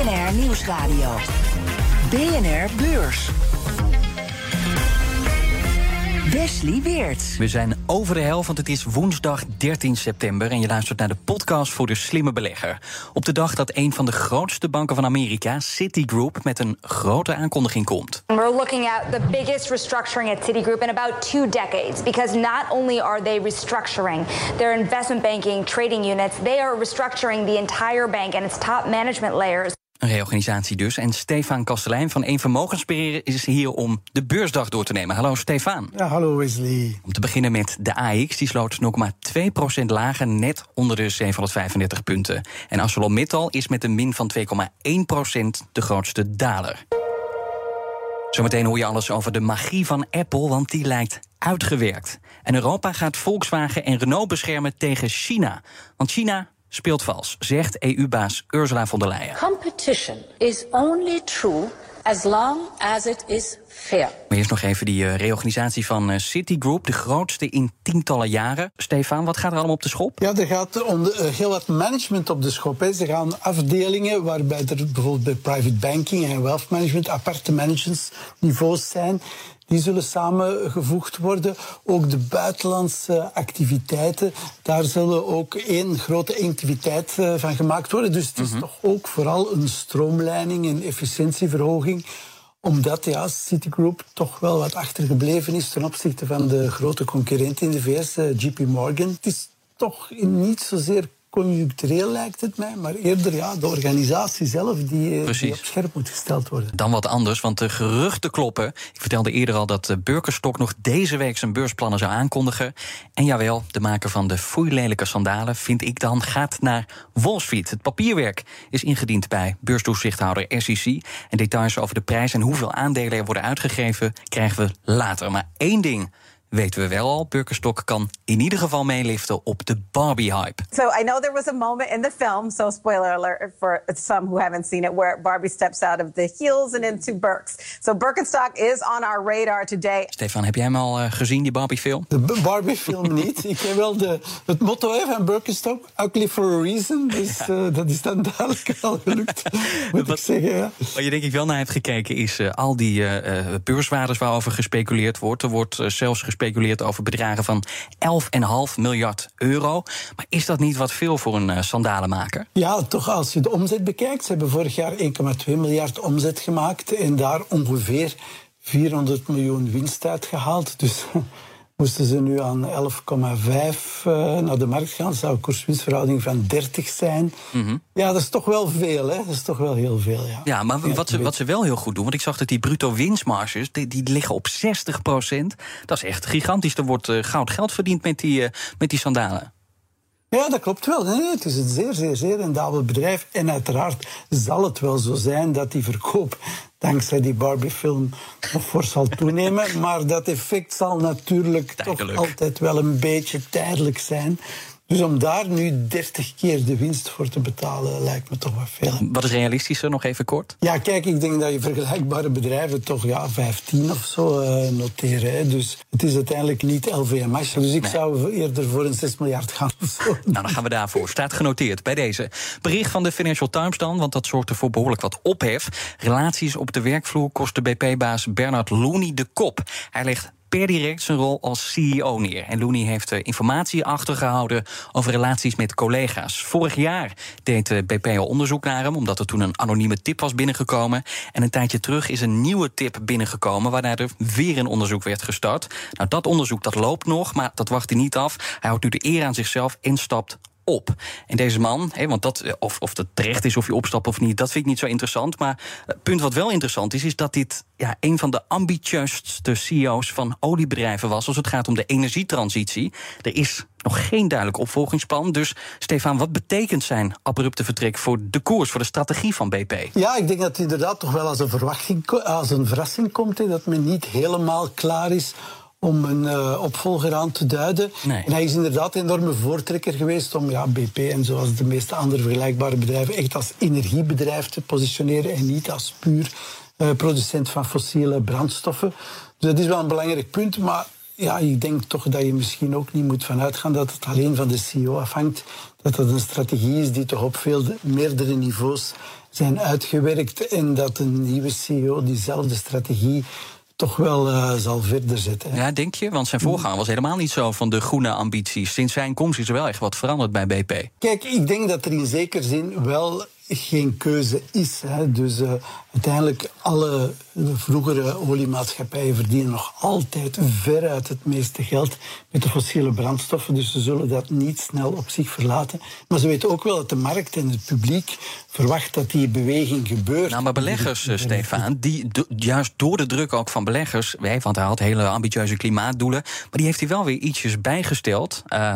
BNR Nieuwsradio. BNR Beurs. Wesley Weert. We zijn over de helft, want het is woensdag 13 september... en je luistert naar de podcast voor de slimme belegger. Op de dag dat een van de grootste banken van Amerika, Citigroup... met een grote aankondiging komt. We're looking at the biggest restructuring at Citigroup in about two decades... because not only are they restructuring their investment banking trading units... they are restructuring the entire bank and its top management layers. Een reorganisatie dus. En Stefan Kastelein van Eén Vermogensbeheer is hier om de beursdag door te nemen. Hallo Stefan. Ja, hallo Wesley. Om te beginnen met de AX. Die sloot 0,2% lager, net onder de 735 punten. En ArcelorMittal is met een min van 2,1% de grootste daler. Zometeen hoor je alles over de magie van Apple, want die lijkt uitgewerkt. En Europa gaat Volkswagen en Renault beschermen tegen China. Want China speelt vals, zegt EU-baas Ursula von der Leyen. Competition is only true as long as it is fair. Maar eerst nog even die uh, reorganisatie van uh, Citigroup, de grootste in tientallen jaren. Stefan, wat gaat er allemaal op de schop? Ja, er gaat om de, uh, heel wat management op de schop. Hè. Ze gaan afdelingen waarbij er bijvoorbeeld bij private banking en wealth management aparte managementsniveaus zijn. Die zullen samengevoegd worden. Ook de buitenlandse activiteiten, daar zullen ook één grote activiteit van gemaakt worden. Dus het is mm-hmm. toch ook vooral een stroomlijning en efficiëntieverhoging omdat ja, Citigroup toch wel wat achtergebleven is ten opzichte van de grote concurrent in de VS, JP Morgan. Het is toch niet zozeer conjunctureel lijkt het mij, maar eerder ja, de organisatie zelf die, die, op scherp moet gesteld worden. Dan wat anders, want de geruchten kloppen. Ik vertelde eerder al dat Burkerstok nog deze week zijn beursplannen zou aankondigen. En jawel, de maker van de foeilelijke sandalen, vind ik dan, gaat naar Wall Street. Het papierwerk is ingediend bij beurstoezichthouder SEC. En details over de prijs en hoeveel aandelen er worden uitgegeven, krijgen we later. Maar één ding weten we wel al. Birkenstock kan in ieder geval meeliften op de Barbie-hype. So I know there was a moment in the film, so spoiler alert for some who haven't seen it, where Barbie steps out of the heels and into Birks. So Birkenstock is on our radar today. Stefan, heb jij hem al uh, gezien, die Barbie-film? De Barbie-film niet. Ik heb wel de, het motto hè, van Birkenstock, ugly for a reason. Dus ja. uh, dat is dan duidelijk al gelukt, moet wat, ik zeggen. Ja. Wat je denk ik wel naar hebt gekeken is uh, al die beurswaardes waarover gespeculeerd wordt. Er wordt zelfs gespeculeerd gespeculeerd over bedragen van 11,5 miljard euro. Maar is dat niet wat veel voor een uh, sandalenmaker? Ja, toch als je de omzet bekijkt. Ze hebben vorig jaar 1,2 miljard omzet gemaakt en daar ongeveer 400 miljoen winst uitgehaald. Dus moesten ze nu aan 11,5 uh, naar de markt gaan, zou een koerswinstverhouding van 30 zijn. Mm -hmm. Ja, dat is toch wel veel, hè? Dat is toch wel heel veel, ja. Ja, maar wat ze, wat ze wel heel goed doen, want ik zag dat die bruto winstmarges, die, die liggen op 60 procent. Dat is echt gigantisch. Er wordt uh, goud geld verdiend met die, uh, met die sandalen. Ja, dat klopt wel. Nee, het is een zeer, zeer, zeer rendabel bedrijf. En uiteraard zal het wel zo zijn dat die verkoop dankzij die Barbie-film nog fors zal toenemen. maar dat effect zal natuurlijk Tijdelijk. toch altijd wel een beetje tijdelijk zijn. Dus om daar nu 30 keer de winst voor te betalen, lijkt me toch wat veel. Wat is realistischer, nog even kort? Ja, kijk, ik denk dat je vergelijkbare bedrijven toch ja, 15 of zo uh, noteren. Hè. Dus het is uiteindelijk niet LVMH. Dus ik nee. zou eerder voor een 6 miljard gaan. Nou, dan gaan we daarvoor. Staat genoteerd bij deze. Bericht van de Financial Times dan, want dat zorgt er voor behoorlijk wat ophef. Relaties op de werkvloer kost de BP-baas Bernard Looney de kop. Hij legt per direct zijn rol als CEO neer. En Looney heeft informatie achtergehouden over relaties met collega's. Vorig jaar deed de BP al onderzoek naar hem, omdat er toen een anonieme tip was binnengekomen. En een tijdje terug is een nieuwe tip binnengekomen, waarna er weer een onderzoek werd gestart. Nou, dat onderzoek dat loopt nog, maar dat wacht hij niet af. Hij houdt nu de eer aan zichzelf en stapt op. En deze man, want dat, of, of het terecht is of je opstapt of niet, dat vind ik niet zo interessant. Maar het punt wat wel interessant is, is dat dit ja, een van de ambitieusste CEO's van oliebedrijven was als het gaat om de energietransitie. Er is nog geen duidelijk opvolgingsplan. Dus Stefan, wat betekent zijn abrupte vertrek voor de koers, voor de strategie van BP? Ja, ik denk dat het inderdaad toch wel als een, verwachting, als een verrassing komt. Hè, dat men niet helemaal klaar is om een uh, opvolger aan te duiden. Nee. En hij is inderdaad een enorme voortrekker geweest om ja, BP en zoals de meeste andere vergelijkbare bedrijven echt als energiebedrijf te positioneren en niet als puur uh, producent van fossiele brandstoffen. Dus dat is wel een belangrijk punt, maar ja, ik denk toch dat je misschien ook niet moet vanuit gaan dat het alleen van de CEO afhangt. Dat dat een strategie is die toch op veel meerdere niveaus zijn uitgewerkt en dat een nieuwe CEO diezelfde strategie toch wel uh, zal verder zetten. Ja, denk je? Want zijn voorganger was helemaal niet zo van de groene ambities. Sinds zijn komst is er wel echt wat veranderd bij BP. Kijk, ik denk dat er in zekere zin wel geen keuze is. Hè. Dus uh, uiteindelijk alle vroegere oliemaatschappijen verdienen nog altijd veruit het meeste geld met de fossiele brandstoffen. Dus ze zullen dat niet snel op zich verlaten. Maar ze weten ook wel dat de markt en het publiek verwacht dat die beweging gebeurt. Nou, maar beleggers, uh, Stefan, die juist door de druk ook van beleggers, want hij had hele ambitieuze klimaatdoelen, maar die heeft hij wel weer ietsjes bijgesteld. Uh,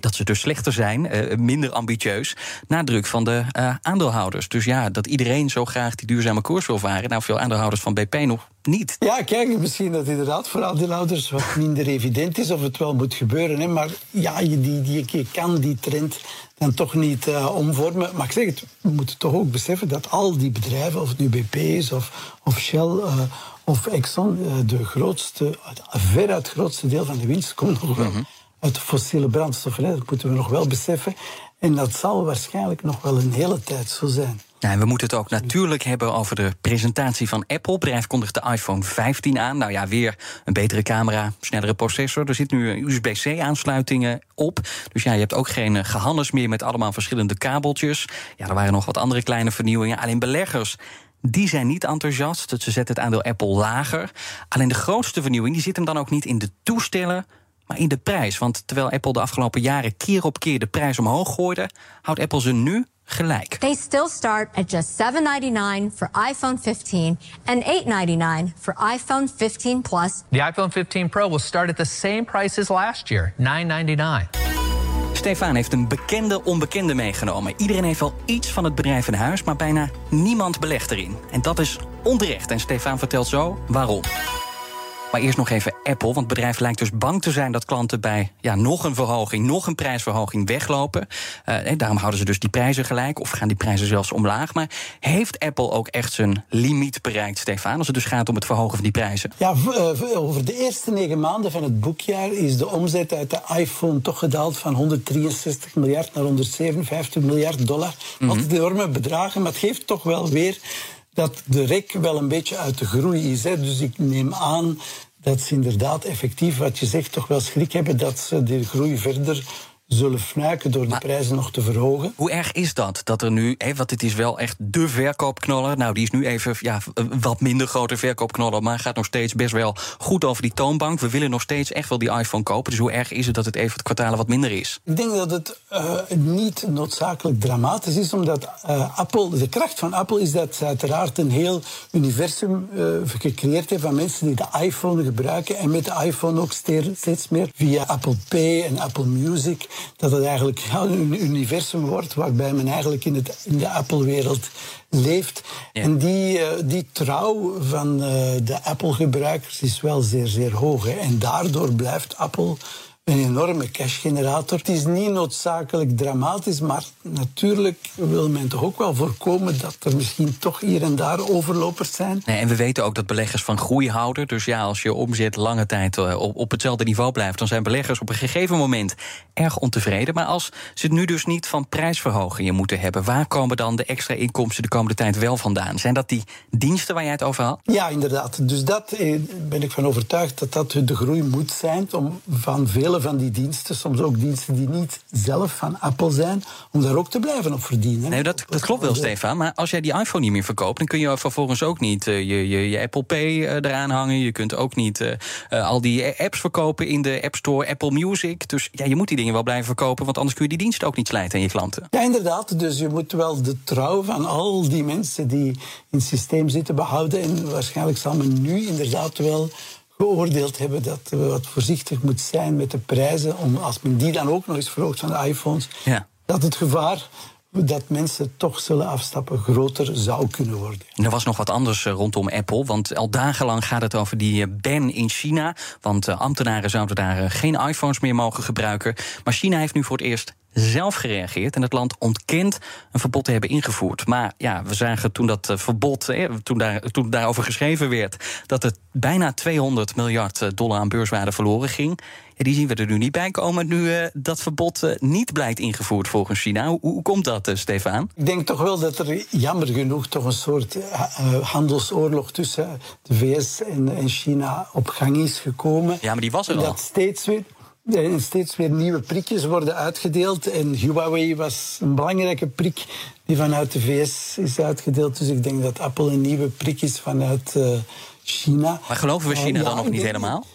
dat ze dus slechter zijn, uh, minder ambitieus, na druk van de aandeelhouders. Dus ja, dat iedereen zo graag die duurzame koers wil varen. Nou, veel aandeelhouders van BP nog niet. Ja, kijk, misschien dat inderdaad voor aandeelhouders wat minder evident is of het wel moet gebeuren. Hè. Maar ja, je, die, die, je kan die trend dan toch niet uh, omvormen. Maar ik zeg het, we moeten toch ook beseffen dat al die bedrijven, of het nu BP is of, of Shell uh, of Exxon, uh, de grootste, veruit grootste deel van de winst komt nog wel mm -hmm. uit fossiele brandstoffen. Dat moeten we nog wel beseffen. En dat zal waarschijnlijk nog wel een hele tijd zo zijn. En we moeten het ook natuurlijk hebben over de presentatie van Apple. Het bedrijf kondigt de iPhone 15 aan. Nou ja, weer een betere camera, snellere processor. Er zit nu USB-C-aansluitingen op. Dus ja, je hebt ook geen gehannes meer met allemaal verschillende kabeltjes. Ja, er waren nog wat andere kleine vernieuwingen. Alleen beleggers die zijn niet enthousiast. Dus ze zetten het aandeel Apple lager. Alleen de grootste vernieuwing die zit hem dan ook niet in de toestellen, maar in de prijs. Want terwijl Apple de afgelopen jaren keer op keer de prijs omhoog gooide, houdt Apple ze nu gelijk. They still start at just $7.99 for iPhone 15 and $8.99 for iPhone 15 Plus. The iPhone 15 Pro will start at the same price as last year, $9.99. Stefan heeft een bekende onbekende meegenomen. Iedereen heeft wel iets van het bedrijf in huis, maar bijna niemand belegt erin. En dat is onterecht. En Stefan vertelt zo waarom. Maar eerst nog even Apple, want het bedrijf lijkt dus bang te zijn dat klanten bij ja, nog een verhoging, nog een prijsverhoging weglopen. Uh, daarom houden ze dus die prijzen gelijk of gaan die prijzen zelfs omlaag. Maar heeft Apple ook echt zijn limiet bereikt, Stefan, als het dus gaat om het verhogen van die prijzen? Ja, over de eerste negen maanden van het boekjaar is de omzet uit de iPhone toch gedaald van 163 miljard naar 157 miljard dollar. Mm -hmm. Enorme bedragen, maar het geeft toch wel weer dat de rek wel een beetje uit de groei is. Hè. Dus ik neem aan dat ze inderdaad effectief, wat je zegt, toch wel schrik hebben dat ze de groei verder zullen fnuiken door de maar prijzen nog te verhogen. Hoe erg is dat? Dat er nu, hè, want het is wel echt de verkoopknoller. Nou, die is nu even ja, wat minder grote verkoopknoller, maar gaat nog steeds best wel goed over die toonbank. We willen nog steeds echt wel die iPhone kopen. Dus hoe erg is het dat het even het kwartalen wat minder is? Ik denk dat het uh, niet noodzakelijk dramatisch is, omdat uh, Apple, de kracht van Apple is dat ze uiteraard een heel universum uh, gecreëerd heeft van mensen die de iPhone gebruiken en met de iPhone ook steeds meer via Apple Pay en Apple Music dat het eigenlijk ja, een universum wordt waarbij men eigenlijk in, het, in de Apple-wereld leeft. Ja. En die, uh, die trouw van uh, de Apple-gebruikers is wel zeer, zeer hoog. Hè. En daardoor blijft Apple een enorme cashgenerator. Het is niet noodzakelijk dramatisch, maar natuurlijk wil men toch ook wel voorkomen dat er misschien toch hier en daar overlopers zijn. Nee, en we weten ook dat beleggers van groei houden. Dus ja, als je omzet lange tijd op, op hetzelfde niveau blijft, dan zijn beleggers op een gegeven moment erg ontevreden. Maar als ze het nu dus niet van prijsverhogingen moeten hebben, waar komen dan de extra inkomsten de komende tijd wel vandaan? Zijn dat die diensten waar jij het over had? Ja, inderdaad. Dus dat eh, ben ik van overtuigd dat dat de groei moet zijn om van veel vele van die diensten, soms ook diensten die niet zelf van Apple zijn, om daar ook te blijven op verdienen. Nee, dat, dat klopt wel, Stefan. Maar als jij die iPhone niet meer verkoopt, dan kun je vervolgens ook niet uh, je, je, je, Apple Pay uh, eraan hangen. Je kunt ook niet uh, al die apps verkopen in de App Store, Apple Music. Dus ja, je moet die dingen wel blijven verkopen, want anders kun je die dienst ook niet slijten aan je klanten. Ja, inderdaad. Dus je moet wel de trouw van al die mensen die in het systeem zitten behouden. En waarschijnlijk zal men nu inderdaad wel geoordeeld hebben dat we wat voorzichtig moet zijn met de prijzen. Om, als men die dan ook nog eens verhoogt van de iPhones, ja. dat het gevaar dat mensen toch zullen afstappen groter zou kunnen worden. Er was nog wat anders rondom Apple, want al dagenlang gaat het over die ban in China. Want ambtenaren zouden daar geen iPhones meer mogen gebruiken. Maar China heeft nu voor het eerst zelf gereageerd en het land ontkent een verbod te hebben ingevoerd. Maar ja, we zagen toen dat verbod, toen, daar, toen daarover geschreven werd, dat het bijna 200 miljard dollar aan beurswaarde verloren ging. Ja, die zien we er nu niet bij komen nu uh, dat verbod uh, niet blijkt ingevoerd volgens China. Hoe, hoe komt dat, uh, Stefan? Ik denk toch wel dat er jammer genoeg toch een soort handelsoorlog tussen de VS en, en, China op gang is gekomen. Ja, maar die was er al. Dat steeds weer steeds weer nieuwe prikjes worden uitgedeeld. En Huawei was een belangrijke prik die vanuit de VS is uitgedeeld. Dus ik denk dat Apple een nieuwe prik is vanuit uh, China. Maar geloven we China uh, dan nog niet helemaal?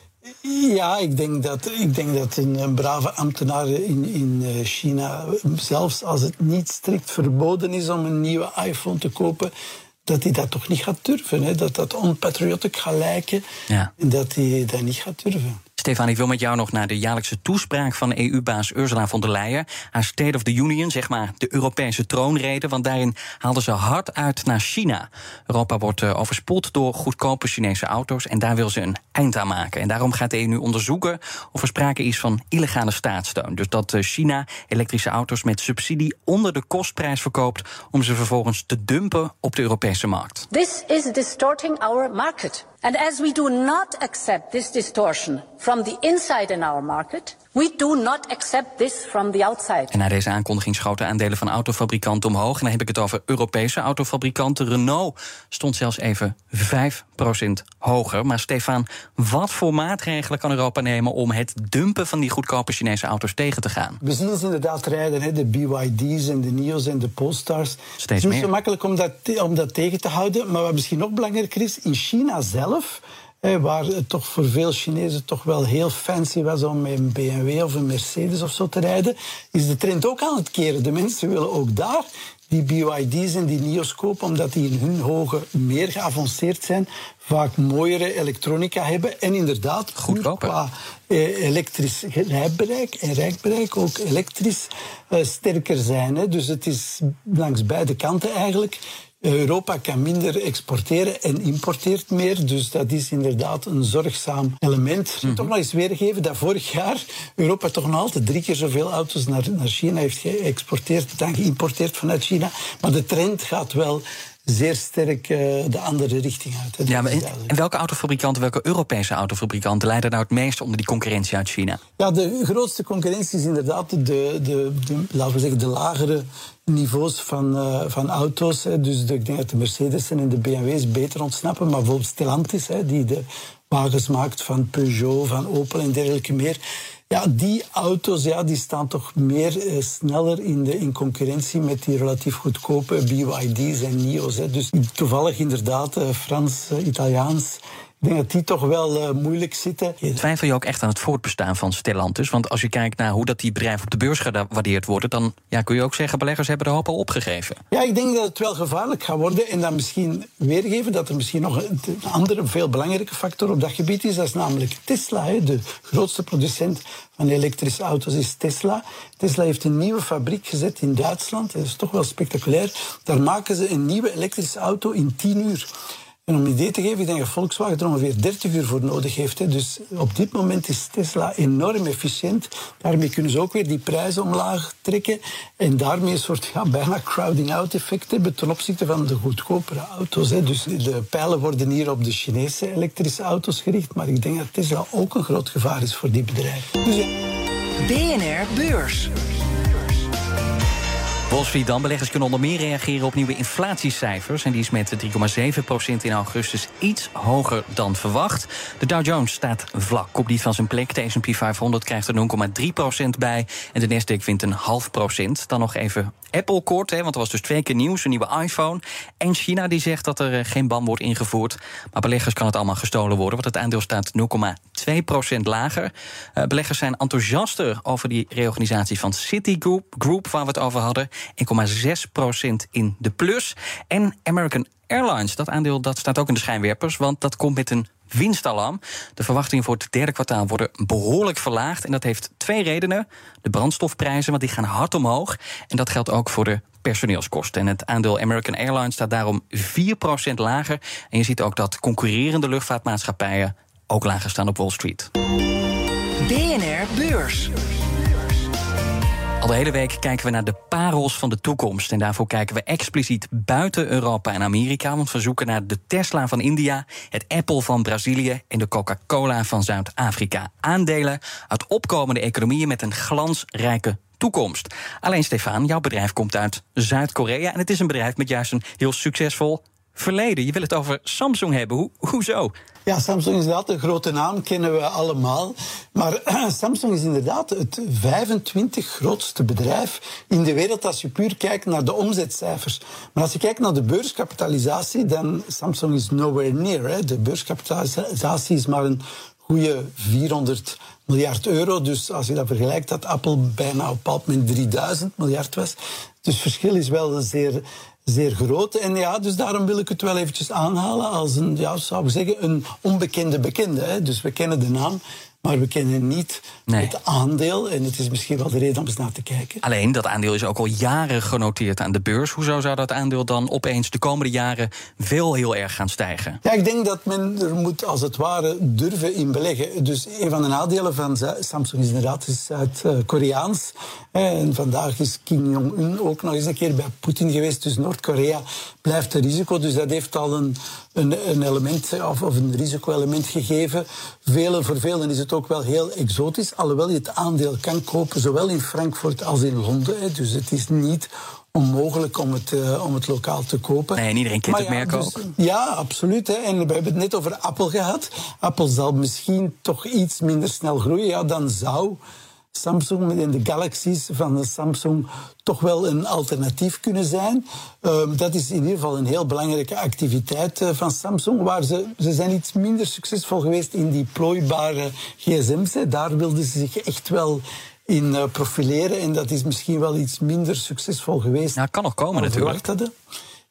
Ja, ik denk dat, ik denk dat een, een brave ambtenaar in, in China, zelfs als het niet strikt verboden is om een nieuwe iPhone te kopen, dat hij dat toch niet gaat durven. Hè? Dat dat onpatriotic gaat lijken ja. en dat hij dat niet gaat durven. Stefan, ik wil met jou nog naar de jaarlijkse toespraak van EU-baas Ursula von der Leyen. Haar State of the Union, zeg maar de Europese troonrede. Want daarin haalde ze hard uit naar China. Europa wordt uh, overspoeld door goedkope Chinese auto's. En daar wil ze een eind aan maken. En daarom gaat de EU nu onderzoeken of er sprake is van illegale staatssteun. Dus dat uh, China elektrische auto's met subsidie onder de kostprijs verkoopt. om ze vervolgens te dumpen op de Europese markt. This is distorting our market. And as we do not accept this distortion from the inside in our market, we do not accept this from the outside. En na deze aankondiging schoten aandelen van autofabrikanten omhoog. En dan heb ik het over Europese autofabrikanten. Renault stond zelfs even 5% hoger. Maar Stefan, wat voor maatregelen kan Europa nemen om het dumpen van die goedkope Chinese auto's tegen te gaan? We zien ze inderdaad rijden, hè, de BYD's en de NIO's en de Polestars. Steeds het is niet meer. zo makkelijk om dat, om dat tegen te houden. Maar wat misschien nog belangrijker is, in China zelf waar het toch voor veel Chinezen toch wel heel fancy was om met een BMW of een Mercedes of zo te rijden, is de trend ook aan het keren. De mensen willen ook daar die BYD's en die NIO's kopen, omdat die in hun hogen meer geavanceerd zijn, vaak mooiere elektronica hebben en inderdaad Goedkoper. qua eh, elektrisch rijbereik en rijkbereik ook elektrisch eh, sterker zijn. Hè. Dus het is langs beide kanten eigenlijk. Europa kan minder exporteren en importeert meer. Dus dat is inderdaad een zorgzaam element. Ik moet toch nog eens weergeven dat vorig jaar Europa toch nog altijd drie keer zoveel auto's naar, naar China heeft geëxporteerd dan geïmporteerd vanuit China. Maar de trend gaat wel zeer sterk uh, de andere richting uit. Hè. Ja, maar en, en welke autofabrikanten, welke Europese autofabrikanten leiden nou het meest onder die concurrentie uit China? Ja, de grootste concurrentie is inderdaad de, de, de laten we zeggen, de lagere niveaus van, uh, van auto's. Hè. Dus de, ik denk dat de Mercedes en de BMW's beter ontsnappen. Maar bijvoorbeeld Stellantis, hè, die de wagens maakt van Peugeot, van Opel en dergelijke meer. Ja, die auto's ja, die staan toch meer uh, sneller in, de, in concurrentie met die relatief goedkope BYD's en NIO's. Hè. Dus toevallig inderdaad uh, Frans, uh, Italiaans. Ik denk dat die toch wel uh, moeilijk zitten. Twijfel je ook echt aan het voortbestaan van Stellantis? Want als je kijkt naar hoe dat die bedrijven op de beurs gewaardeerd worden... dan ja, kun je ook zeggen, beleggers hebben de hoop al opgegeven. Ja, ik denk dat het wel gevaarlijk gaat worden. En dan misschien weergeven dat er misschien nog een andere, veel belangrijke factor op dat gebied is. Dat is namelijk Tesla. De grootste producent van elektrische auto's is Tesla. Tesla heeft een nieuwe fabriek gezet in Duitsland. Dat is toch wel spectaculair. Daar maken ze een nieuwe elektrische auto in 10 uur. En om een idee te geven, ik denk dat Volkswagen er ongeveer 30 uur voor nodig heeft. Hè. Dus op dit moment is Tesla enorm efficiënt. Daarmee kunnen ze ook weer die prijzen omlaag trekken. En daarmee een soort ja, bijna crowding-out effect hebben ten opzichte van de goedkopere auto's. Hè. Dus de pijlen worden hier op de Chinese elektrische auto's gericht. Maar ik denk dat Tesla ook een groot gevaar is voor die bedrijven. Dus. BNR Beurs. Wall dan. Beleggers kunnen onder meer reageren op nieuwe inflatiecijfers. En die is met 3,7% in augustus iets hoger dan verwacht. De Dow Jones staat vlak op die van zijn plek. De S&P 500 krijgt er 0,3% bij. En de Nasdaq wint een half procent. Dan nog even Apple kort, hè, want er was dus twee keer nieuws. Een nieuwe iPhone. En China die zegt dat er eh, geen ban wordt ingevoerd. Maar beleggers kan het allemaal gestolen worden. Want het aandeel staat 0,2% lager. Uh, beleggers zijn enthousiaster over die reorganisatie van Citigroup, Group, waar we het over hadden. 1,6% in de plus. En American Airlines, dat aandeel dat staat ook in de schijnwerpers, want dat komt met een winstalarm. De verwachtingen voor het derde kwartaal worden behoorlijk verlaagd. En dat heeft twee redenen. De brandstofprijzen, want die gaan hard omhoog. En dat geldt ook voor de personeelskosten. En het aandeel American Airlines staat daarom 4% lager. En je ziet ook dat concurrerende luchtvaartmaatschappijen ook lager staan op Wall Street. BNR Beurs. Al de hele week kijken we naar de parels van de toekomst. En daarvoor kijken we expliciet buiten Europa en Amerika. Want we zoeken naar de Tesla van India, het Apple van Brazilië en de Coca-Cola van Zuid-Afrika. Aandelen uit opkomende economieën met een glansrijke toekomst. Alleen Stefan, jouw bedrijf komt uit Zuid-Korea. En het is een bedrijf met juist een heel succesvol verleden. Je wil het over Samsung hebben. Ho hoezo? Ja, Samsung is inderdaad een grote naam, kennen we allemaal. Maar Samsung is inderdaad het 25 grootste bedrijf in de wereld als je puur kijkt naar de omzetcijfers. Maar als je kijkt naar de beurskapitalisatie, dan Samsung is nowhere near. Hè. De beurskapitalisatie is maar een goede 400 miljard euro. Dus als je dat vergelijkt, dat Apple bijna op pad met 3000 miljard was. Dus het verschil is wel zeer, zeer groot. En ja, dus daarom wil ik het wel eventjes aanhalen als een, ja, zou ik zeggen, een onbekende bekende. Hè. Dus we kennen de naam, maar we kennen niet het aandeel. En het is misschien wel de reden om eens naar te kijken. Alleen, dat aandeel is ook al jaren genoteerd aan de beurs. Hoezo zou dat aandeel dan opeens de komende jaren veel heel erg gaan stijgen? Ja, ik denk dat men er moet als het ware durven in beleggen. Dus een van de nadelen van Samsung is inderdaad Zuid-Koreaans. En vandaag is Kim Jong-un ook nog eens een keer bij Poetin geweest. Dus Noord-Korea blijft een risico. Dus dat heeft al een, een, een element of, of een risico-element gegeven. Velen, voor velen is het ook wel heel exotisch. Alhoewel je het aandeel kan kopen, zowel in Frankfurt als in Londen. Dus het is niet onmogelijk om het, uh, om het lokaal te kopen. Nee, en iedereen kent het merk dus, ook. Ja, absoluut. Hè. En we hebben het net over Apple gehad. Apple zal misschien toch iets minder snel groeien. Ja, dan zou Samsung en de Galaxies van de Samsung toch wel een alternatief kunnen zijn. Uh, dat is in ieder geval een heel belangrijke activiteit uh, van Samsung. Waar ze, ze zijn iets minder succesvol geweest in die plooibare gsm's. Hè. Daar wilden ze zich echt wel in uh, profileren. En dat is misschien wel iets minder succesvol geweest. Nou, kan nog komen natuurlijk. Hadden.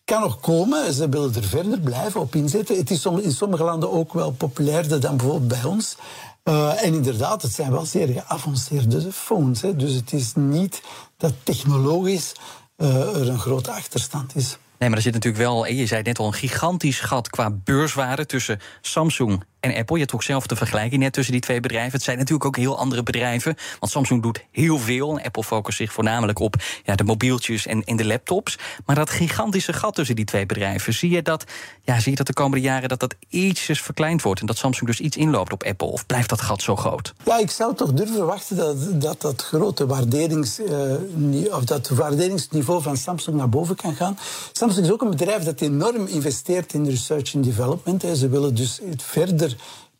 Kan nog komen. Ze willen er verder blijven op inzetten. Het is in sommige landen ook wel populairder dan bijvoorbeeld bij ons. Uh, en inderdaad, het zijn wel zeer geavanceerde phones. Hè. Dus het is niet dat technologisch uh, er een grote achterstand is. Nee, maar er zit natuurlijk wel, je zei net al, een gigantisch gat qua beurswaarde tussen Samsung en Apple. Je trok zelf de vergelijking net tussen die twee bedrijven. Het zijn natuurlijk ook heel andere bedrijven. Want Samsung doet heel veel. En Apple focust zich voornamelijk op ja, de mobieltjes en, en de laptops. Maar dat gigantische gat tussen die twee bedrijven, zie je dat, ja, zie je dat de komende jaren dat dat ietsjes verkleind wordt. En dat Samsung dus iets inloopt op Apple? Of blijft dat gat zo groot? Ja, ik zou toch durven verwachten dat dat, dat grote waarderings, uh, of dat waarderingsniveau van Samsung naar boven kan gaan. Samsung is ook een bedrijf dat enorm investeert in research and development. Ze willen dus het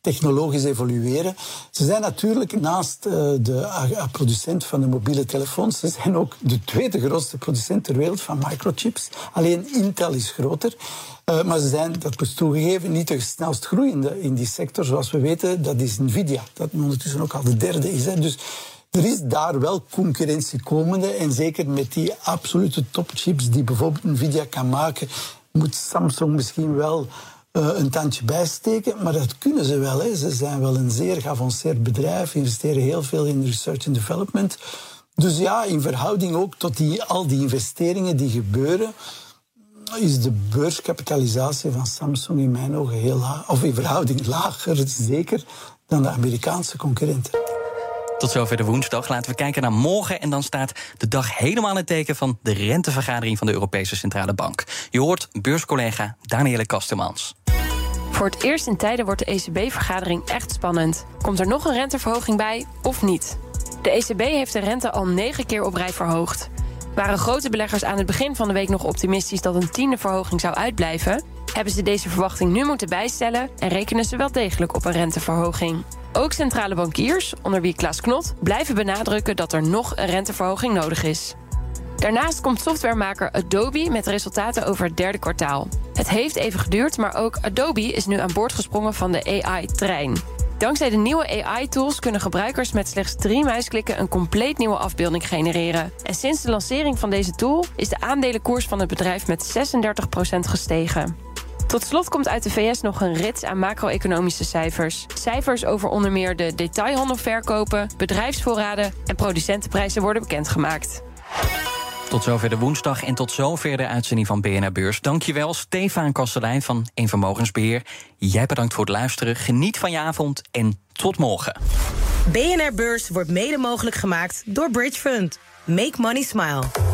technologisch evolueren. Ze zijn natuurlijk naast uh, de producent van de mobiele telefoons, ze zijn ook de tweede grootste producent ter wereld van microchips. Alleen Intel is groter. Uh, maar ze zijn, dat moet toegegeven, niet de snelst groeiende in die sector. Zoals we weten, dat is Nvidia. Dat ondertussen ook al de derde is. Hè. Dus er is daar wel concurrentie komende. En zeker met die absolute topchips die bijvoorbeeld Nvidia kan maken, moet Samsung misschien wel uh, een tandje bijsteken. Maar dat kunnen ze wel. Hè. Ze zijn wel een zeer geavanceerd bedrijf, investeren heel veel in research and development. Dus ja, in verhouding ook tot die, al die investeringen die gebeuren, is de beurskapitalisatie van Samsung in mijn ogen heel laag. Of in verhouding lager, zeker, dan de Amerikaanse concurrenten. Tot zover de woensdag. Laten we kijken naar morgen. En dan staat de dag helemaal in het teken van de rentevergadering van de Europese Centrale Bank. Je hoort beurscollega Danielle Kastemans. Voor het eerst in tijden wordt de ECB-vergadering echt spannend. Komt er nog een renteverhoging bij of niet? De ECB heeft de rente al negen keer op rij verhoogd. Waren grote beleggers aan het begin van de week nog optimistisch dat een tiende verhoging zou uitblijven, hebben ze deze verwachting nu moeten bijstellen en rekenen ze wel degelijk op een renteverhoging. Ook centrale bankiers, onder wie Klaas Knot, blijven benadrukken dat er nog een renteverhoging nodig is. Daarnaast komt softwaremaker Adobe met resultaten over het derde kwartaal. Het heeft even geduurd, maar ook Adobe is nu aan boord gesprongen van de AI-trein. Dankzij de nieuwe AI-tools kunnen gebruikers met slechts drie muisklikken een compleet nieuwe afbeelding genereren. En sinds de lancering van deze tool is de aandelenkoers van het bedrijf met 36% gestegen. Tot slot komt uit de VS nog een rits aan macro-economische cijfers. Cijfers over onder meer de detailhandelverkopen, bedrijfsvoorraden en producentenprijzen worden bekendgemaakt. Tot zover de woensdag en tot zover de uitzending van BNR Beurs. Dankjewel, Stefan Kastelein van Een Vermogensbeheer. Jij bedankt voor het luisteren. Geniet van je avond en tot morgen. BNR Beurs wordt mede mogelijk gemaakt door Bridge Fund. Make money smile.